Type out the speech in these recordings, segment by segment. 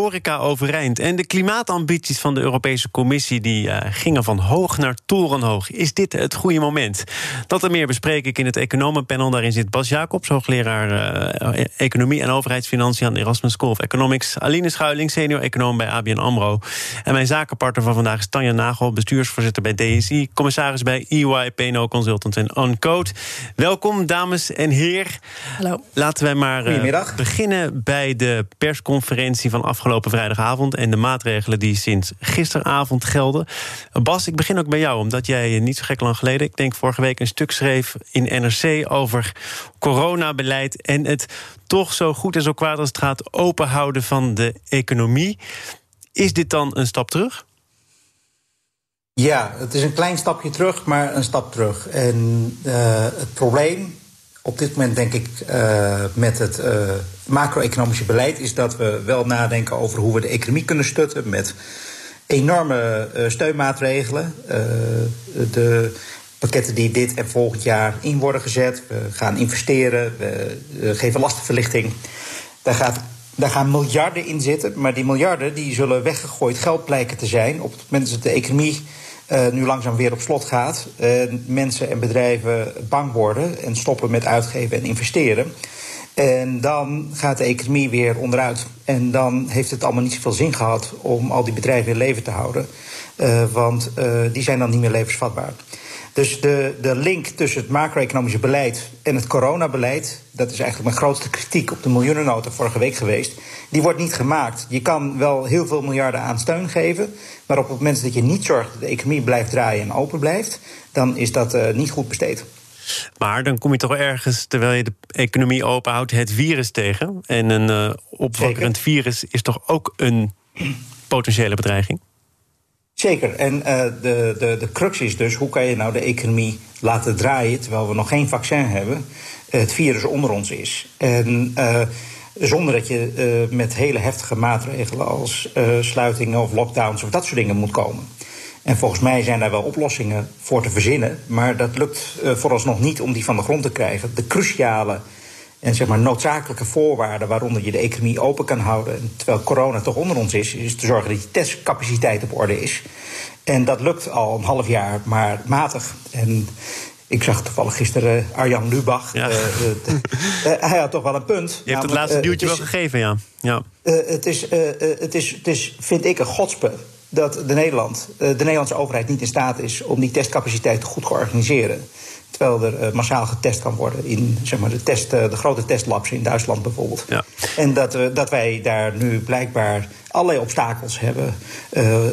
horeca overeind. En de klimaatambities van de Europese Commissie die, uh, gingen van hoog naar torenhoog. Is dit het goede moment? Dat en meer bespreek ik in het economenpanel. Daarin zit Bas Jacobs, hoogleraar uh, Economie en Overheidsfinanciën aan de Erasmus School of Economics. Aline Schuiling, senior econoom bij ABN AMRO. En mijn zakenpartner van vandaag is Tanja Nagel, bestuursvoorzitter bij DSI, commissaris bij EY, PNO Consultants en Uncode. Welkom, dames en heren. Hallo. Laten wij maar uh, beginnen bij de persconferentie van afgelopen afgelopen vrijdagavond en de maatregelen die sinds gisteravond gelden. Bas, ik begin ook bij jou, omdat jij niet zo gek lang geleden, ik denk vorige week, een stuk schreef in NRC over coronabeleid en het toch zo goed en zo kwaad als het gaat openhouden van de economie. Is dit dan een stap terug? Ja, het is een klein stapje terug, maar een stap terug. En uh, het probleem op dit moment denk ik uh, met het uh, macro-economische beleid is dat we wel nadenken over hoe we de economie kunnen stutten met enorme uh, steunmaatregelen. de pakketten die dit en volgend jaar in worden gezet. We gaan investeren, we geven lastenverlichting. Daar, gaat, daar gaan miljarden in zitten, maar die miljarden die zullen weggegooid geld blijken te zijn op het moment dat de economie uh, nu langzaam weer op slot gaat. Uh, mensen en bedrijven bang worden en stoppen met uitgeven en investeren. En dan gaat de economie weer onderuit. En dan heeft het allemaal niet zoveel zin gehad om al die bedrijven in leven te houden. Uh, want die zijn dan niet meer levensvatbaar. Dus de, de link tussen het macro-economische beleid en het coronabeleid, dat is eigenlijk mijn grootste kritiek op de miljoenennota vorige week geweest, die wordt niet gemaakt. Je kan wel heel veel miljarden aan steun geven, maar op het moment dat je niet zorgt dat de economie blijft draaien en open blijft, dan is dat uh, niet goed besteed. Maar dan kom je toch ergens, terwijl je de economie openhoudt, het virus tegen. En een uh, opwakkerend virus is toch ook een potentiële bedreiging? Zeker. En uh, de, de, de crux is dus, hoe kan je nou de economie laten draaien... terwijl we nog geen vaccin hebben, het virus onder ons is. En uh, zonder dat je met hele heftige maatregelen als sluitingen of lockdowns... of dat soort dingen moet komen. En volgens mij zijn daar wel oplossingen voor te verzinnen. Maar dat lukt vooralsnog niet om die van de grond te krijgen. De cruciale en zeg maar noodzakelijke voorwaarden waaronder je de economie open kan houden. terwijl corona toch onder ons is, is te zorgen dat die testcapaciteit op orde is. En dat lukt al een half jaar, maar matig. En ik zag toevallig gisteren Arjan Lubach. Ja. Uh, uh, hij had toch wel een punt. Je hebt het laatste duwtje wel gegeven, ja. ja. het, is, het, is, het is, vind ik, een godspe dat de, Nederland, de Nederlandse overheid niet in staat is om die testcapaciteit goed te organiseren. Terwijl er uh, massaal getest kan worden in zeg maar, de, test, uh, de grote testlabs in Duitsland bijvoorbeeld. Ja. En dat, uh, dat wij daar nu blijkbaar allerlei obstakels hebben.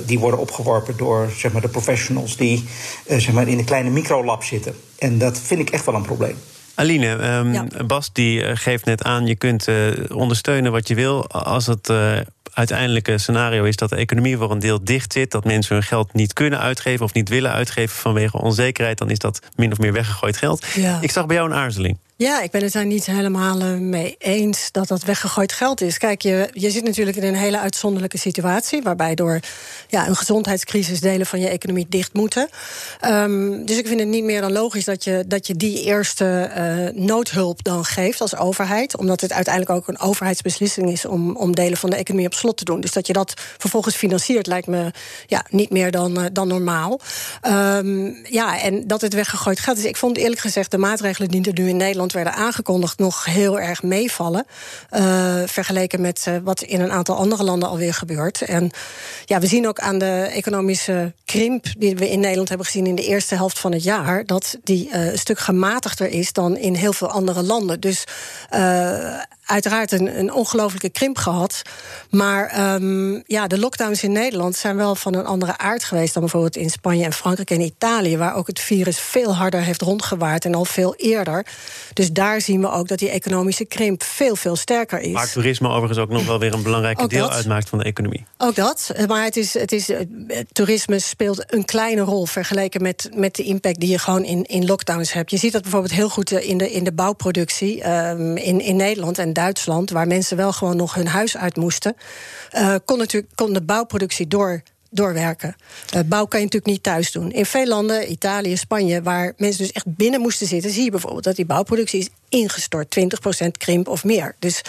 die worden opgeworpen door zeg maar, de professionals die zeg maar, in de kleine microlab zitten. En dat vind ik echt wel een probleem. Aline, um, ja. Bas die geeft net aan, je kunt ondersteunen wat je wil als het uiteindelijke scenario is dat de economie voor een deel dicht zit, dat mensen hun geld niet kunnen uitgeven of niet willen uitgeven vanwege onzekerheid, dan is dat min of meer weggegooid geld. Ja. Ik zag bij jou een aarzeling. Ja, ik ben het daar niet helemaal eh, mee eens dat dat weggegooid geld is. Kijk, je, je zit natuurlijk in een hele uitzonderlijke situatie... waarbij door ja, een gezondheidscrisis delen van je economie dicht moeten. Um, dus ik vind het niet meer dan logisch dat je, dat je die eerste uh, noodhulp dan geeft als overheid. Omdat het uiteindelijk ook een overheidsbeslissing is... om, om delen van de economie op slot te doen. Dus dat je dat vervolgens financiert lijkt me ja, niet meer dan, uh, dan normaal. Um, ja, en dat het weggegooid geld is. Ik vond eerlijk gezegd de maatregelen die er nu in Nederland werden aangekondigd nog heel erg meevallen. Uh, vergeleken met uh, wat in een aantal andere landen alweer gebeurt. En ja, we zien ook aan de economische krimp die we in Nederland hebben gezien in de eerste helft van het jaar, dat die uh, een stuk gematigder is dan in heel veel andere landen. Dus uiteraard een, een ongelofelijke krimp gehad. Maar um, ja, de lockdowns in Nederland zijn wel van een andere aard geweest dan bijvoorbeeld in Spanje en Frankrijk en Italië, waar ook het virus veel harder heeft rondgewaard en al veel eerder. Dus daar zien we ook dat die economische krimp veel, veel sterker is. Maar toerisme overigens ook nog wel weer een belangrijk deel uitmaakt van de economie. Ook dat. Maar het is, het is, toerisme speelt een kleine rol vergeleken met, met de impact die je gewoon in, in lockdowns hebt. Je ziet dat bijvoorbeeld heel goed in de, in de bouwproductie um, in, in Nederland. En Duitsland, waar mensen wel gewoon nog hun huis uit moesten, uh, kon, natuurlijk, kon de bouwproductie door doorwerken. Uh, bouw kan je natuurlijk niet thuis doen. In veel landen, Italië, Spanje, waar mensen dus echt binnen moesten zitten, zie je bijvoorbeeld dat die bouwproductie is ingestort. 20% krimp of meer. Dus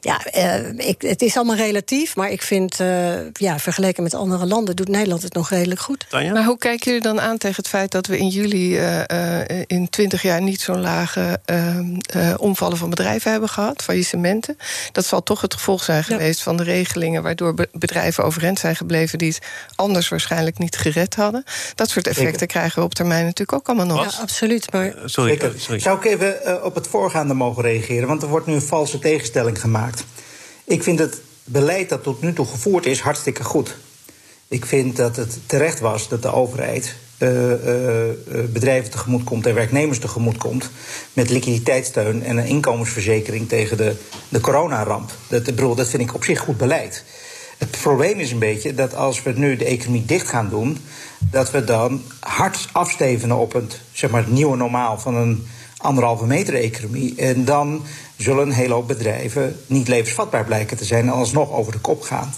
ja, uh, ik, het is allemaal relatief. Maar ik vind, uh, ja, vergeleken met andere landen, doet Nederland het nog redelijk goed. Maar hoe kijken jullie dan aan tegen het feit dat we in juli uh, in 20 jaar niet zo'n lage ehm, omvallen van bedrijven hebben gehad, faillissementen? Dat zal toch het gevolg zijn geweest ja. van de regelingen waardoor bedrijven overeind zijn gebleven die het anders waarschijnlijk niet gered hadden. Dat soort effecten Zeker. krijgen we op termijn natuurlijk ook allemaal nog. Ja, absoluut. Maar... sorry, sorry. Zou ik even op het voor voorgaande mogen reageren, want er wordt nu een valse tegenstelling gemaakt. Ik vind het beleid dat tot nu toe gevoerd is hartstikke goed. Ik vind dat het terecht was dat de overheid uh, uh, bedrijven tegemoet komt en werknemers tegemoet komt. Met liquiditeitssteun en een inkomensverzekering tegen de, de coronaramp. Dat, bedoel, dat vind ik op zich goed beleid. Het probleem is een beetje dat als we nu de economie dicht gaan doen, dat we dan hard afstevenen op het, zeg maar, het nieuwe normaal van een anderhalve meter economie. En dan zullen een hele hoop bedrijven niet levensvatbaar blijken te zijn en alsnog over de kop gaan.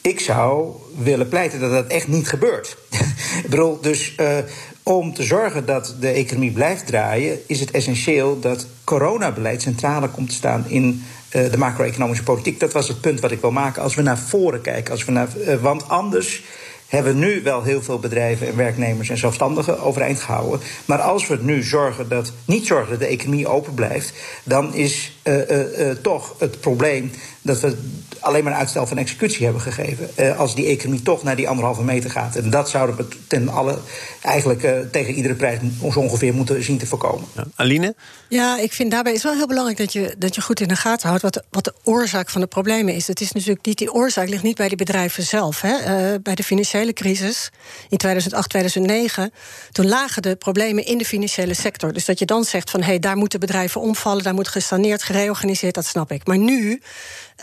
Ik zou willen pleiten dat dat echt niet gebeurt. Ik bedoel, dus uh, om te zorgen dat de economie blijft draaien, is het essentieel dat coronabeleid centraler komt te staan in uh, de macro-economische politiek. Dat was het punt wat ik wil maken. Als we naar voren kijken, als we naar, uh, want anders hebben nu wel heel veel bedrijven en werknemers en zelfstandigen overeind gehouden. Maar als we nu zorgen dat, niet zorgen dat de economie open blijft, dan is uh, toch het probleem dat we alleen maar een uitstel van executie hebben gegeven. Uh, als die economie toch naar die anderhalve meter gaat. En dat zouden we ten alle, eigenlijk uh, tegen iedere prijs zo ongeveer moeten zien te voorkomen. Ja. Aline? Ja, ik vind daarbij is wel heel belangrijk dat je, dat je goed in de gaten houdt wat de, wat de oorzaak van de problemen is. Het is natuurlijk niet, die oorzaak ligt niet bij die bedrijven zelf. Hè. Uh, bij de financiële crisis in 2008, 2009, toen lagen de problemen in de financiële sector. Dus dat je dan zegt van hé, hey, daar moeten bedrijven omvallen, daar moet gesaneerd, gereorganiseerd, dat snap ik. Maar nu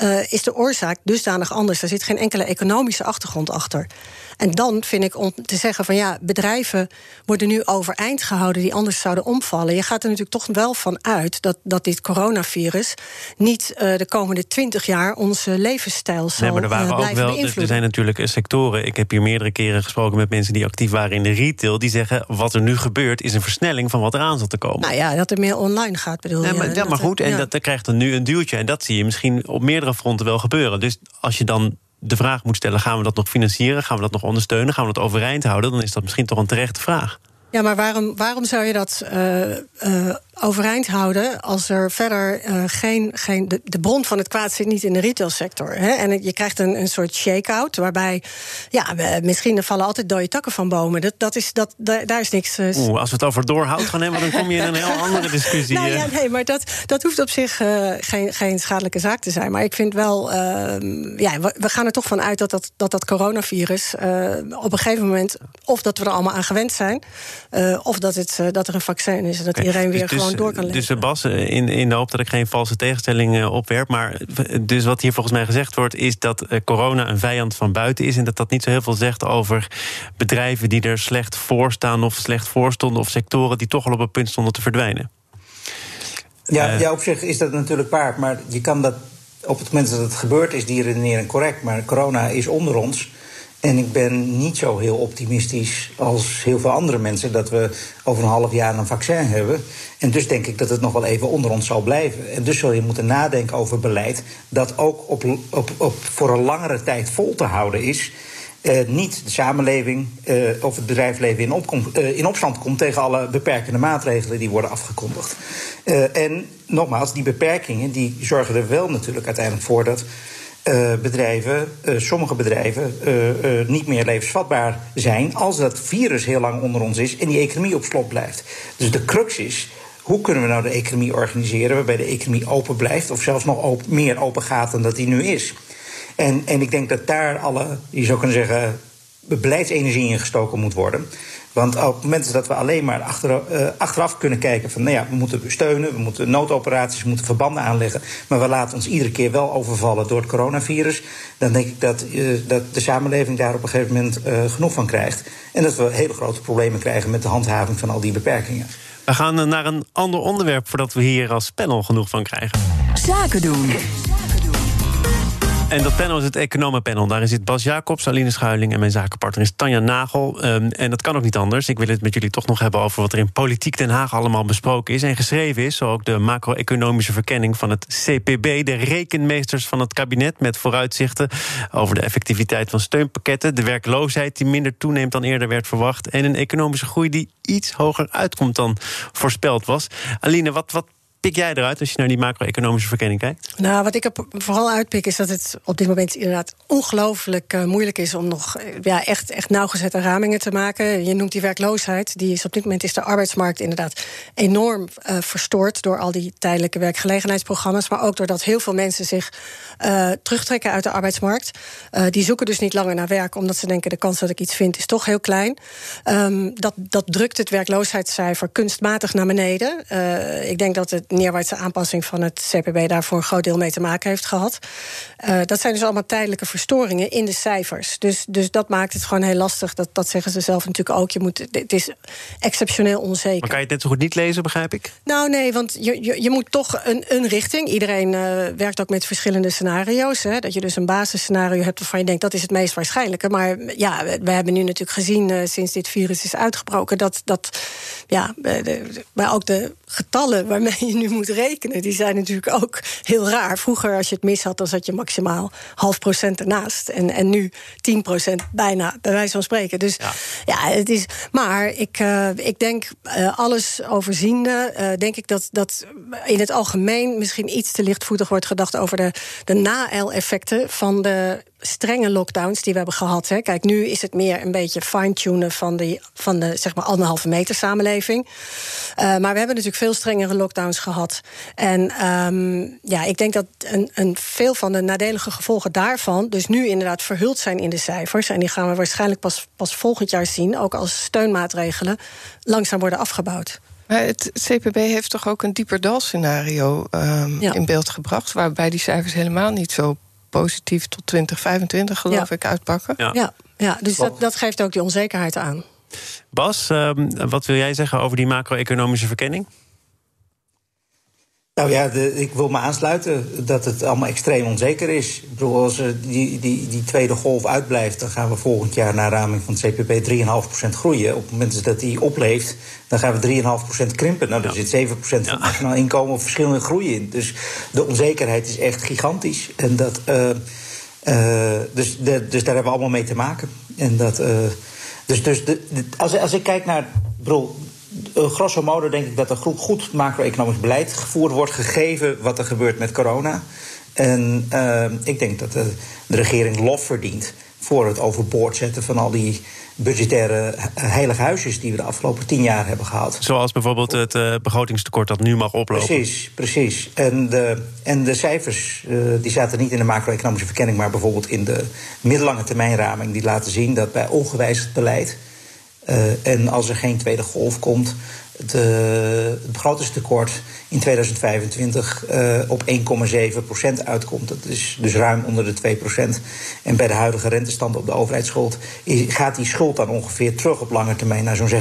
uh, is de oorzaak dusdanig anders. Er zit geen enkele economische achtergrond achter. En dan vind ik om te zeggen van ja, bedrijven worden nu overeind gehouden die anders zouden omvallen. Je gaat er natuurlijk toch wel van uit dat, dat dit coronavirus niet uh, de komende twintig jaar onze levensstijl zal nee, maar er waren uh, ook wel, Er zijn natuurlijk sectoren. Ik heb hier meerdere keren gesproken met mensen die actief waren in de retail. Die zeggen wat er nu gebeurt is een versnelling van wat eraan zat te komen. Nou ja, dat er meer online gaat bedoel ja, maar, je. Ja, maar goed, en ja. dat, dat krijgt dan nu een duwtje. En dat zie je misschien op meerdere fronten wel gebeuren. Dus als je dan de vraag moet stellen: gaan we dat nog financieren? Gaan we dat nog ondersteunen? Gaan we dat overeind houden? Dan is dat misschien toch een terechte vraag. Ja, maar waarom, waarom zou je dat uh, uh, overeind houden als er verder uh, geen. geen de, de, bron van het kwaad zit niet in de retailsector. Hè? En je krijgt een, een soort shake-out waarbij. Ja, misschien vallen altijd dode takken van bomen. Dat, dat is, dat, daar, is niks. Oeh, als we het over doorhoud gaan hebben, dan kom je in een heel andere discussie. nou ja, nee, maar dat, dat hoeft op zich geen, geen schadelijke zaak te zijn. Maar ik vind wel. Ehm, ja, we, we, gaan er toch van uit dat dat, dat, dat coronavirus op een gegeven moment. of dat we er allemaal aan gewend zijn. Uh, of dat, het, uh, dat er een vaccin is en dat okay, iedereen weer dus, gewoon door kan leven. Dus Bas, in, in de hoop dat ik geen valse tegenstelling uh, opwerp... maar dus wat hier volgens mij gezegd wordt... is dat corona een vijand van buiten is... en dat dat niet zo heel veel zegt over bedrijven die er slecht voor staan... of slecht voor stonden, of sectoren die toch al op het punt stonden te verdwijnen. Ja, ja op zich is dat natuurlijk waar, maar je kan dat... op het moment dat het gebeurt is die redenering correct... maar corona is onder ons... En ik ben niet zo heel optimistisch als heel veel andere mensen dat we over een half jaar een vaccin hebben. En dus denk ik dat het nog wel even onder ons zal blijven. En dus zul je moeten nadenken over beleid dat ook op, op, op voor een langere tijd vol te houden is. Uh, niet de samenleving uh, of het bedrijfsleven in, opkom, uh, in opstand komt tegen alle beperkende maatregelen die worden afgekondigd. en nogmaals, die beperkingen die zorgen er wel natuurlijk uiteindelijk voor dat uh, bedrijven, uh, sommige bedrijven, uh, niet meer levensvatbaar zijn als dat virus heel lang onder ons is en die economie op slot blijft. Dus de crux is. Hoe kunnen we nou de economie organiseren waarbij de economie open blijft, of zelfs nog meer open gaat dan dat die nu is? En, en ik denk dat daar alle, je zou kunnen zeggen, beleidsenergie in gestoken moet worden. Want op het moment dat we alleen maar achter, uh, achteraf kunnen kijken van, nou ja, we moeten steunen, we moeten noodoperaties, we moeten verbanden aanleggen, maar we laten ons iedere keer wel overvallen door het coronavirus, dan denk ik dat, uh, dat de samenleving daar op een gegeven moment uh, genoeg van krijgt. En dat we hele grote problemen krijgen met de handhaving van al die beperkingen. We gaan naar een ander onderwerp voordat we hier als panel genoeg van krijgen. Zaken doen. En dat panel is het economenpanel. Daarin zit Bas Jacobs, Aline Schuiling en mijn zakenpartner is Tanja Nagel. Um, en dat kan ook niet anders. Ik wil het met jullie toch nog hebben over wat er in Politiek Den Haag allemaal besproken is en geschreven is. Zo ook de macro-economische verkenning van het CPB, de rekenmeesters van het kabinet met vooruitzichten over de effectiviteit van steunpakketten, de werkloosheid die minder toeneemt dan eerder werd verwacht en een economische groei die iets hoger uitkomt dan voorspeld was. Aline, wat, wat pik jij eruit als je naar die macro-economische verkenning kijkt? Nou, wat ik vooral uitpik is dat het op dit moment inderdaad ongelooflijk uh, moeilijk is om nog eh, ja, echt, echt nauwgezette ramingen te maken. Je noemt die werkloosheid. Die is op dit moment is de arbeidsmarkt inderdaad enorm uh, verstoord door al die tijdelijke werkgelegenheidsprogramma's. Maar ook doordat heel veel mensen zich terugtrekken uit de arbeidsmarkt. die zoeken dus niet langer naar werk, omdat ze denken de kans dat ik iets vind is toch heel klein. Um, dat, dat drukt het werkloosheidscijfer kunstmatig naar beneden. ik denk dat het neerwaartse aanpassing van het CPB daar voor een groot deel mee te maken heeft gehad. Uh, dat zijn dus allemaal tijdelijke verstoringen in de cijfers. Dus, dus dat maakt het gewoon heel lastig. Dat, dat zeggen ze zelf natuurlijk ook. Je moet, het is exceptioneel onzeker. Maar kan je het net zo goed niet lezen, begrijp ik? Nou, nee, want je, je, je moet toch een, een richting. Iedereen uh, werkt ook met verschillende scenario's. Hè, dat je dus een basisscenario hebt waarvan je denkt dat is het meest waarschijnlijke. Maar ja, we hebben nu natuurlijk gezien uh, sinds dit virus is uitgebroken dat, dat ja, maar ook de getallen waarmee je nu moet rekenen, die zijn natuurlijk ook heel raar. Vroeger, als je het mis had, dan zat je maximaal half procent ernaast. En, en nu 10 procent bijna, bij wijze van spreken. Dus ja, ja het is. Maar ik, uh, ik denk, uh, alles overziende, uh, denk ik dat, dat in het algemeen misschien iets te lichtvoetig wordt gedacht over de, de na-effecten van de strenge lockdowns die we hebben gehad. Hè. Kijk, nu is het meer een beetje fine-tunen van, die, van de zeg maar anderhalve meter samenleving. Uh, maar we hebben natuurlijk veel strengere lockdowns gehad. En um, ja, ik denk dat een, een veel van de nadelige gevolgen daarvan, dus nu inderdaad verhuld zijn in de cijfers. En die gaan we waarschijnlijk pas, pas volgend jaar zien, ook als steunmaatregelen langzaam worden afgebouwd. Maar het CPB heeft toch ook een dieper dalscenario um, ja. in beeld gebracht, waarbij die cijfers helemaal niet zo positief tot 2025, geloof ja. ik, uitpakken. Ja, ja, ja dus dat, dat geeft ook die onzekerheid aan. Bas, um, wat wil jij zeggen over die macro-economische verkenning? Nou ja, de, ik wil me aansluiten dat het allemaal extreem onzeker is. Ik bedoel, als die, die, die tweede golf uitblijft, dan gaan we volgend jaar naar raming van het CPB 3,5% groeien. Op het moment dat die opleeft, dan gaan we 3,5% krimpen. Nou, daar ja. zit 7% van het nationaal inkomen of verschillende groei in. Dus de onzekerheid is echt gigantisch. En dat, uh, uh, dus, de, dus daar hebben we allemaal mee te maken. En dat, uh, dus, dus de, de, als, als ik kijk naar. Bedoel, grosso modo denk ik dat er goed, macro-economisch beleid gevoerd wordt, gegeven wat er gebeurt met corona. En uh, ik denk dat de, de, regering lof verdient voor het overboord zetten van al die budgettaire heilige huisjes die we de afgelopen tien jaar hebben gehad. Zoals bijvoorbeeld het uh, begrotingstekort dat nu mag oplopen. Precies, precies. En de, en de cijfers uh, die zaten niet in de macro-economische verkenning, maar bijvoorbeeld in de middellange termijnraming, die laten zien dat bij ongewijzigd beleid uh, en als er geen tweede golf komt, de, het begrotingstekort in 2025 uh, op 1,7% uitkomt. Dat is dus ruim onder de 2%. En bij de huidige rentestand op de overheidsschuld gaat die schuld dan ongeveer terug op lange termijn naar zo'n 60%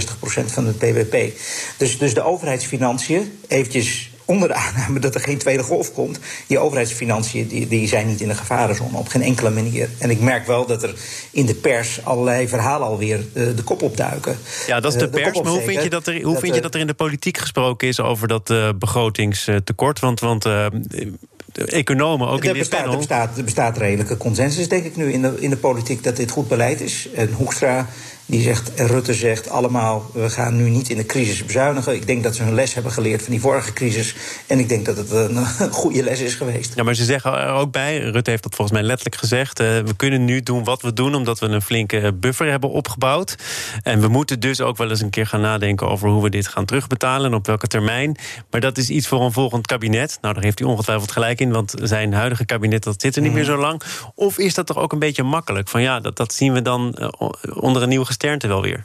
van het BBP. Dus, dus de overheidsfinanciën, eventjes onder de aanname dat er geen tweede golf komt. Die overheidsfinanciën die, die zijn niet in de gevarenzone op geen enkele manier. En ik merk wel dat er in de pers allerlei verhalen alweer uh, de kop opduiken. Ja, dat is de, uh, de pers. Maar hoe vind je dat er, hoe dat, vind je dat er in de politiek gesproken is over dat uh, begrotingstekort? Want, want de economen ook er in dit bestaat, panel... Er bestaat, er bestaat redelijke consensus, denk ik nu, in de, in de politiek... dat dit goed beleid is. En Hoekstra die zegt, Rutte zegt allemaal, we gaan nu niet in de crisis bezuinigen. Ik denk dat ze hun les hebben geleerd van die vorige crisis. En ik denk dat het een, goede les is geweest. Ja, maar ze zeggen er ook bij, Rutte heeft dat volgens mij letterlijk gezegd... Uh, we kunnen nu doen wat we doen, omdat we een flinke buffer hebben opgebouwd. En we moeten dus ook wel eens een keer gaan nadenken... over hoe we dit gaan terugbetalen en op welke termijn. Maar dat is iets voor een volgend kabinet. Nou, daar heeft hij ongetwijfeld gelijk in, want zijn huidige kabinet... dat zit er niet mm. meer zo lang. Of is dat toch ook een beetje makkelijk? Van ja, dat, dat zien we dan uh, onder een nieuwe gesternte wel weer.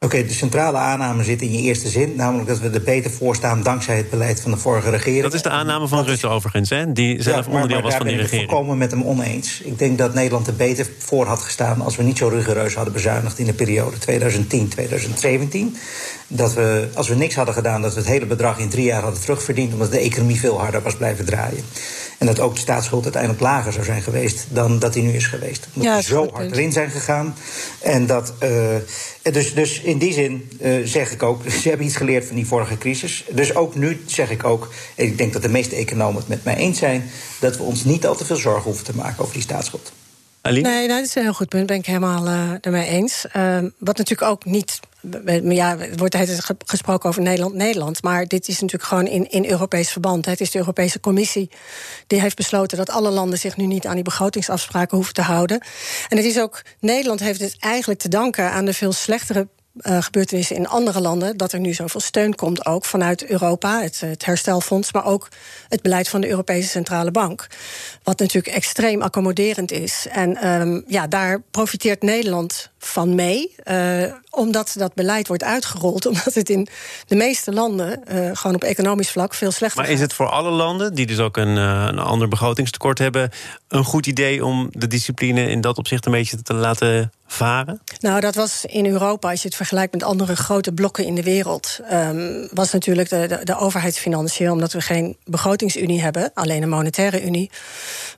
Oké, de centrale aanname zit in je eerste zin, namelijk dat we er beter voor staan dankzij het beleid van de vorige regering. Dat is de aanname van Rutte overigens, hè? die zelf ja, onderdeel was van die regering. Ik ben het met hem oneens. Ik denk dat Nederland er beter voor had gestaan als we niet zo rigoureus hadden bezuinigd in de periode 2010-2017. Dat we, als we niks hadden gedaan, dat we het hele bedrag in drie jaar hadden terugverdiend, omdat de economie veel harder was blijven draaien. En dat ook de staatsschuld uiteindelijk lager zou zijn geweest dan dat die nu is geweest. Omdat we zo hard erin zijn gegaan. En dat, uh, dus, dus in die zin uh, zeg ik ook, ze hebben iets geleerd van die vorige crisis. Dus ook nu zeg ik ook, en ik denk dat de meeste economen het met mij eens zijn, dat we ons niet al te veel zorgen hoeven te maken over die staatsschuld. Aline? Nee, dat is een heel goed punt. Ben ik helemaal uh, ermee eens. Uh, wat natuurlijk ook niet. Ja, er wordt gesproken over Nederland, Nederland. Maar dit is natuurlijk gewoon in, in Europees verband. Het is de Europese Commissie die heeft besloten dat alle landen zich nu niet aan die begrotingsafspraken hoeven te houden. En het is ook. Nederland heeft het eigenlijk te danken aan de veel slechtere uh, gebeurtenissen in andere landen, dat er nu zoveel steun komt, ook vanuit Europa, het, het, herstelfonds, maar ook het beleid van de Europese Centrale Bank. Wat natuurlijk extreem accommoderend is. En um, ja, daar profiteert Nederland van mee, uh, omdat dat beleid wordt uitgerold, omdat het in de meeste landen uh, gewoon op economisch vlak veel slechter Maar is het voor alle landen, die dus ook een, een ander begrotingstekort hebben, een goed idee om de discipline in dat opzicht een beetje te laten varen? Nou, dat was in Europa, als je het vergelijkt met andere grote blokken in de wereld, um, was natuurlijk de, de, de overheidsfinanciën, omdat we geen begrotingsunie hebben, alleen een monetaire unie,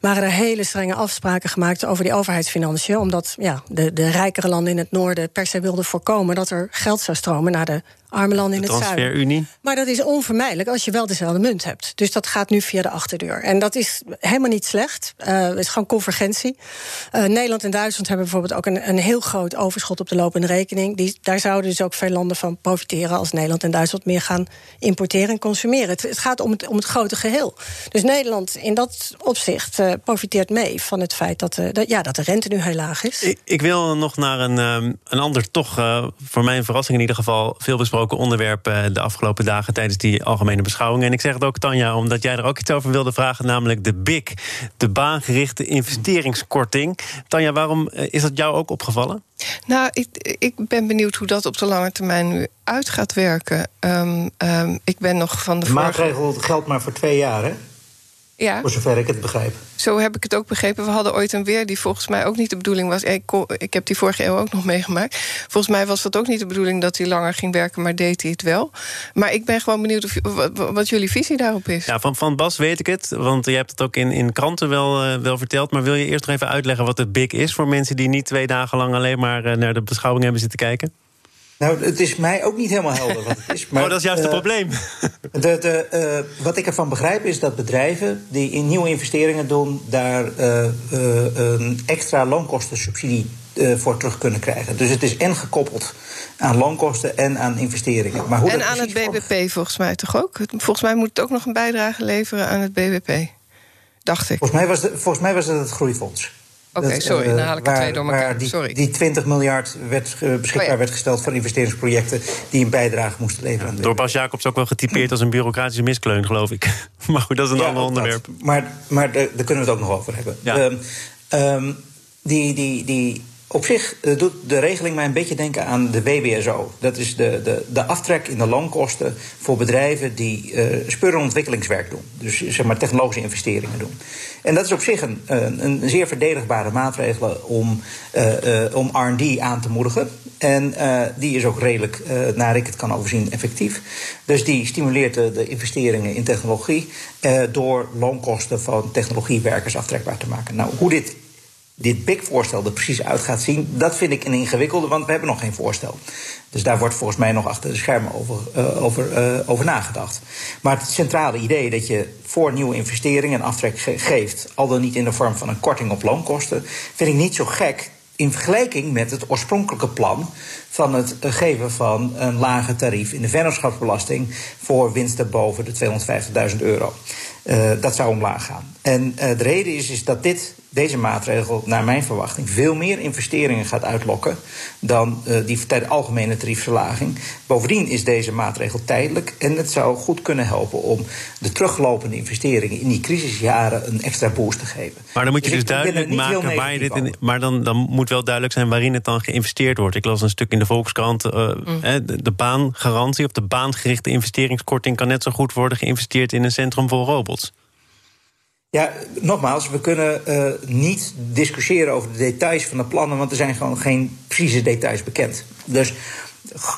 waren er hele strenge afspraken gemaakt over die overheidsfinanciën, omdat ja, de, de rijkere landen in het noorden per se wilden voorkomen dat er geld zou stromen naar de arme landen in het zuiden. Maar dat is onvermijdelijk als je wel dezelfde munt hebt. Dus dat gaat nu via de achterdeur. En dat is helemaal niet slecht. Uh, het is gewoon convergentie. Uh, Nederland en Duitsland hebben bijvoorbeeld ook een, een heel groot overschot op de lopende rekening. Die, daar zouden dus ook veel landen van profiteren als Nederland en Duitsland meer gaan importeren en consumeren. Het, het gaat om het, om het grote geheel. Dus Nederland in dat opzicht uh, profiteert mee van het feit dat, dat, ja, dat de rente nu heel laag is. Ik, ik wil nog naar een, um, een ander, toch voor mij een verrassing in ieder geval, veel besproken onderwerp de afgelopen dagen tijdens die algemene beschouwing. En ik zeg het ook, Tanja, omdat jij er ook iets over wilde vragen, namelijk de BIC, de baangerichte investeringskorting. Tanja, waarom is dat jou ook opgevallen? Nou, ik, ik ben benieuwd hoe dat op de lange termijn nu uit gaat werken. Um, um, ik ben nog van de. De maatregel geldt maar voor twee jaar, hè? Ja. Voor zover ik het begrijp. Zo heb ik het ook begrepen. We hadden ooit een weer die volgens mij ook niet de bedoeling was. Ik, ik heb die vorige eeuw ook nog meegemaakt. Volgens mij was dat ook niet de bedoeling dat hij langer ging werken, maar deed hij het wel. Maar ik ben gewoon benieuwd of, wat, wat jullie visie daarop is. Ja, van, van Bas weet ik het, want je hebt het ook in, in kranten wel, uh, wel verteld. Maar wil je eerst nog even uitleggen wat het BIC is voor mensen die niet twee dagen lang alleen maar uh, naar de beschouwing hebben zitten kijken? Nou, het is mij ook niet helemaal helder wat het is. Maar, oh, dat is juist het uh, probleem. De, de, uh, wat ik ervan begrijp is dat bedrijven die in nieuwe investeringen doen... daar uh, een extra loonkostensubsidie voor terug kunnen krijgen. Dus het is en gekoppeld aan loonkosten en aan investeringen. Maar hoe en aan het BBP volgens mij toch ook? Volgens mij moet het ook nog een bijdrage leveren aan het BBP. Dacht ik. Volgens mij was, de, volgens mij was het het groeifonds. Oké, okay, sorry, dan haal ik er twee door elkaar. Die, sorry. die 20 miljard werd, uh, beschikbaar oh ja. werd gesteld voor investeringsprojecten die een bijdrage moesten leveren. Ja, door Bas Jacobs ook wel getypeerd als een bureaucratische miskleun, geloof ik. maar goed, dat is een ja, ander onderwerp. Dat. Maar, maar daar, daar kunnen we het ook nog over hebben. Um, um, die, die, die, op zich uh, doet de regeling mij een beetje denken aan de WBSO. Dat is de, de, de aftrek in de loonkosten voor bedrijven die uh, en ontwikkelingswerk doen. Dus zeg maar technologische investeringen doen. En dat is op zich een, een, zeer verdedigbare maatregel om, uh, om RD aan te moedigen. En die is ook redelijk, naar ik het kan overzien, effectief. Dus die stimuleert de, de investeringen in technologie door loonkosten van technologiewerkers aftrekbaar te maken. Nou, hoe dit dit BIC-voorstel er precies uit gaat zien, dat vind ik een ingewikkelde, want we hebben nog geen voorstel. Dus daar wordt volgens mij nog achter de schermen over, uh, over, uh, over nagedacht. Maar het centrale idee dat je voor nieuwe investeringen een aftrek ge geeft, al dan niet in de vorm van een korting op loonkosten, vind ik niet zo gek in vergelijking met het oorspronkelijke plan van het geven van een lage tarief in de vennootschapsbelasting voor winsten boven de 250.000 euro. Dat zou omlaag gaan. En de reden is, is dat dit deze maatregel, naar mijn verwachting, veel meer investeringen gaat uitlokken dan uh, die algemene tariefverlaging. Bovendien is deze maatregel tijdelijk en het zou goed kunnen helpen om de teruglopende investeringen in die crisisjaren een extra boost te geven. Maar dan moet je dus, dus duidelijk maken waar je dit in. Maar dan, dan moet wel duidelijk zijn waarin het dan geïnvesteerd wordt. Ik las een stuk in de Volkskrant. Uh, mm. de, de baangarantie of de baangerichte investeringskorting kan net zo goed worden geïnvesteerd in een centrum vol robots. Ja, nogmaals, we kunnen uh, niet discussiëren over de details van de plannen, want er zijn gewoon geen precieze details bekend. Dus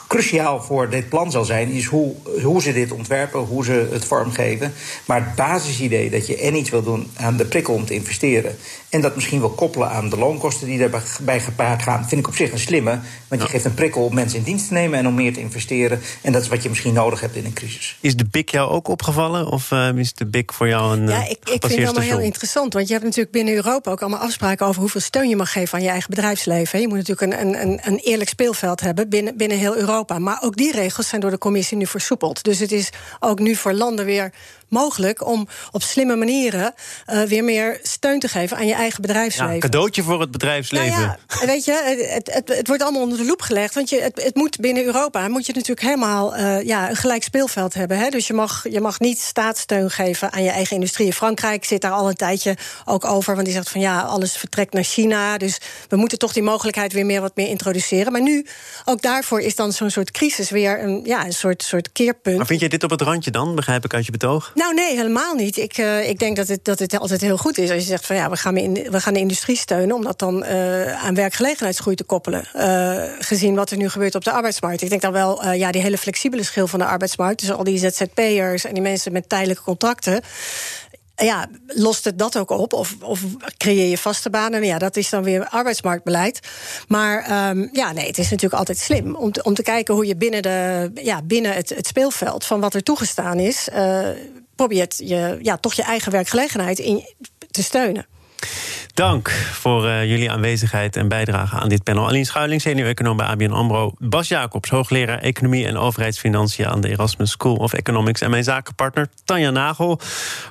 cruciaal voor dit plan zal zijn, is hoe, hoe ze dit ontwerpen, hoe ze het vormgeven. Maar het basisidee dat je en iets wil doen aan de prikkel om te investeren. En dat misschien wel koppelen aan de loonkosten die daarbij gepaard gaan, vind ik op zich een slimme. Want je geeft een prikkel om mensen in dienst te nemen en om meer te investeren. En dat is wat je misschien nodig hebt in een crisis. Is de BIC jou ook opgevallen? Of uh, is de BIC voor jou een. Ja, ik, ik vind het allemaal heel interessant. Want je hebt natuurlijk binnen Europa ook allemaal afspraken over hoeveel steun je mag geven aan je eigen bedrijfsleven. Je moet natuurlijk een, een, een eerlijk speelveld hebben binnen, binnen heel Europa. Maar ook die regels zijn door de commissie nu versoepeld. Dus het is ook nu voor landen weer mogelijk om op slimme manieren uh, weer meer steun te geven aan je eigen bedrijfsleven. Ja, cadeautje voor het bedrijfsleven. Nou ja, weet je, het, het, het, wordt allemaal onder de loep gelegd. Want je, het, het moet binnen Europa moet je natuurlijk helemaal uh, ja, een gelijk speelveld hebben. Hè? Dus je mag, je mag niet staatssteun geven aan je eigen industrie. Frankrijk zit daar al een tijdje ook over. Want die zegt van ja, alles vertrekt naar China. Dus we moeten toch die mogelijkheid weer meer wat meer introduceren. Maar nu, ook daarvoor is dan zo'n soort crisis weer een, ja, een soort, soort keerpunt. Maar vind jij dit op het randje dan, begrijp ik uit je betoog? Nou, nee, helemaal niet. Ik, uh, ik denk dat het, dat het altijd heel goed is als je zegt van ja, we gaan, we gaan de industrie steunen om dat dan uh, aan werkgelegenheidsgroei te koppelen. Uh, gezien wat er nu gebeurt op de arbeidsmarkt. Ik denk dan wel, ja, die hele flexibele schil van de arbeidsmarkt, dus al die ZZP'ers en die mensen met tijdelijke contracten ja, lost het dat ook op? Of, of creëer je vaste banen? Nou ja, dat is dan weer arbeidsmarktbeleid. Maar um, ja, nee, het is natuurlijk altijd slim om te, om te kijken hoe je binnen, de, ja, binnen het, het speelveld van wat er toegestaan is, uh, probeert je ja, toch je eigen werkgelegenheid in, te steunen. Dank voor uh, jullie aanwezigheid en bijdrage aan dit panel. Aline Schuiling, senior-econoom bij ABN AMRO. Bas Jacobs, hoogleraar Economie en Overheidsfinanciën... aan de Erasmus School of Economics. En mijn zakenpartner Tanja Nagel,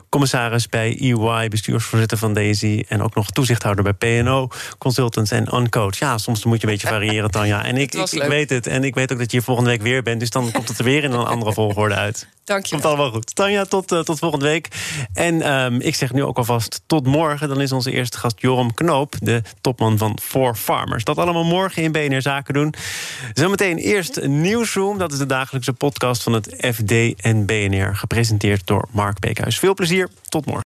commissaris bij EY... bestuursvoorzitter van Daisy en ook nog toezichthouder bij PNO... Consultants en Uncoach. Ja, soms moet je een beetje variëren, Tanja. En ik, ik, ik, weet het. En ik weet ook dat je hier volgende week weer bent. Dus dan komt het er weer in een andere volgorde uit. Dank je. Komt allemaal goed. Tanja, tot, uh, tot volgende week. En um, ik zeg nu ook alvast tot morgen. Dan is onze eerste gast Joram Knoop, de topman van Four Farmers. Dat allemaal morgen in BNR Zaken doen. Zometeen eerst Nieuwsroom. Dat is de dagelijkse podcast van het FD en BNR. Gepresenteerd door Mark Beekhuis. Veel plezier. Tot morgen.